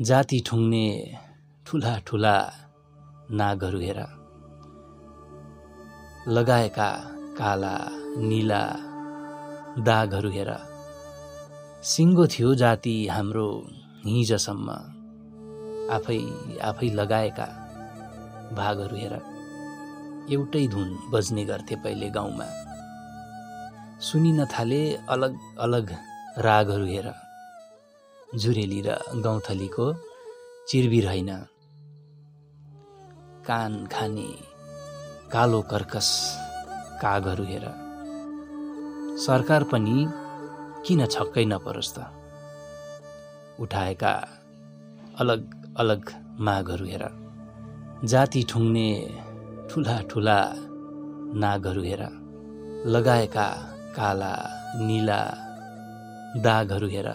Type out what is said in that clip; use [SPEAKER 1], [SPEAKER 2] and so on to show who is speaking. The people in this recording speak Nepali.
[SPEAKER 1] जाति ठुङ्ने ठुला ठुला नागहरू हेर। लगाएका काला निला दागहरू हेर। सिङ्गो थियो जाति हाम्रो हिजसम्म। आफै आफै लगाएका भागहरू हेर। एउटै धुन बज्ने गर्थे पहिले गाउँमा। सुनिन थाले अलग अलग रागहरू हेर। जुरेली र गौँथलीको चिरबिर होइन कान खाने कालो कर्कस कागहरू हेर। सरकार पनि किन छक्कै नपरोस् त? उठाएका अलग अलग मागहरू हेर। जाति ठुङ्ने ठुला ठुला नागहरू हेर। लगाएका काला निला दागहरू हेर।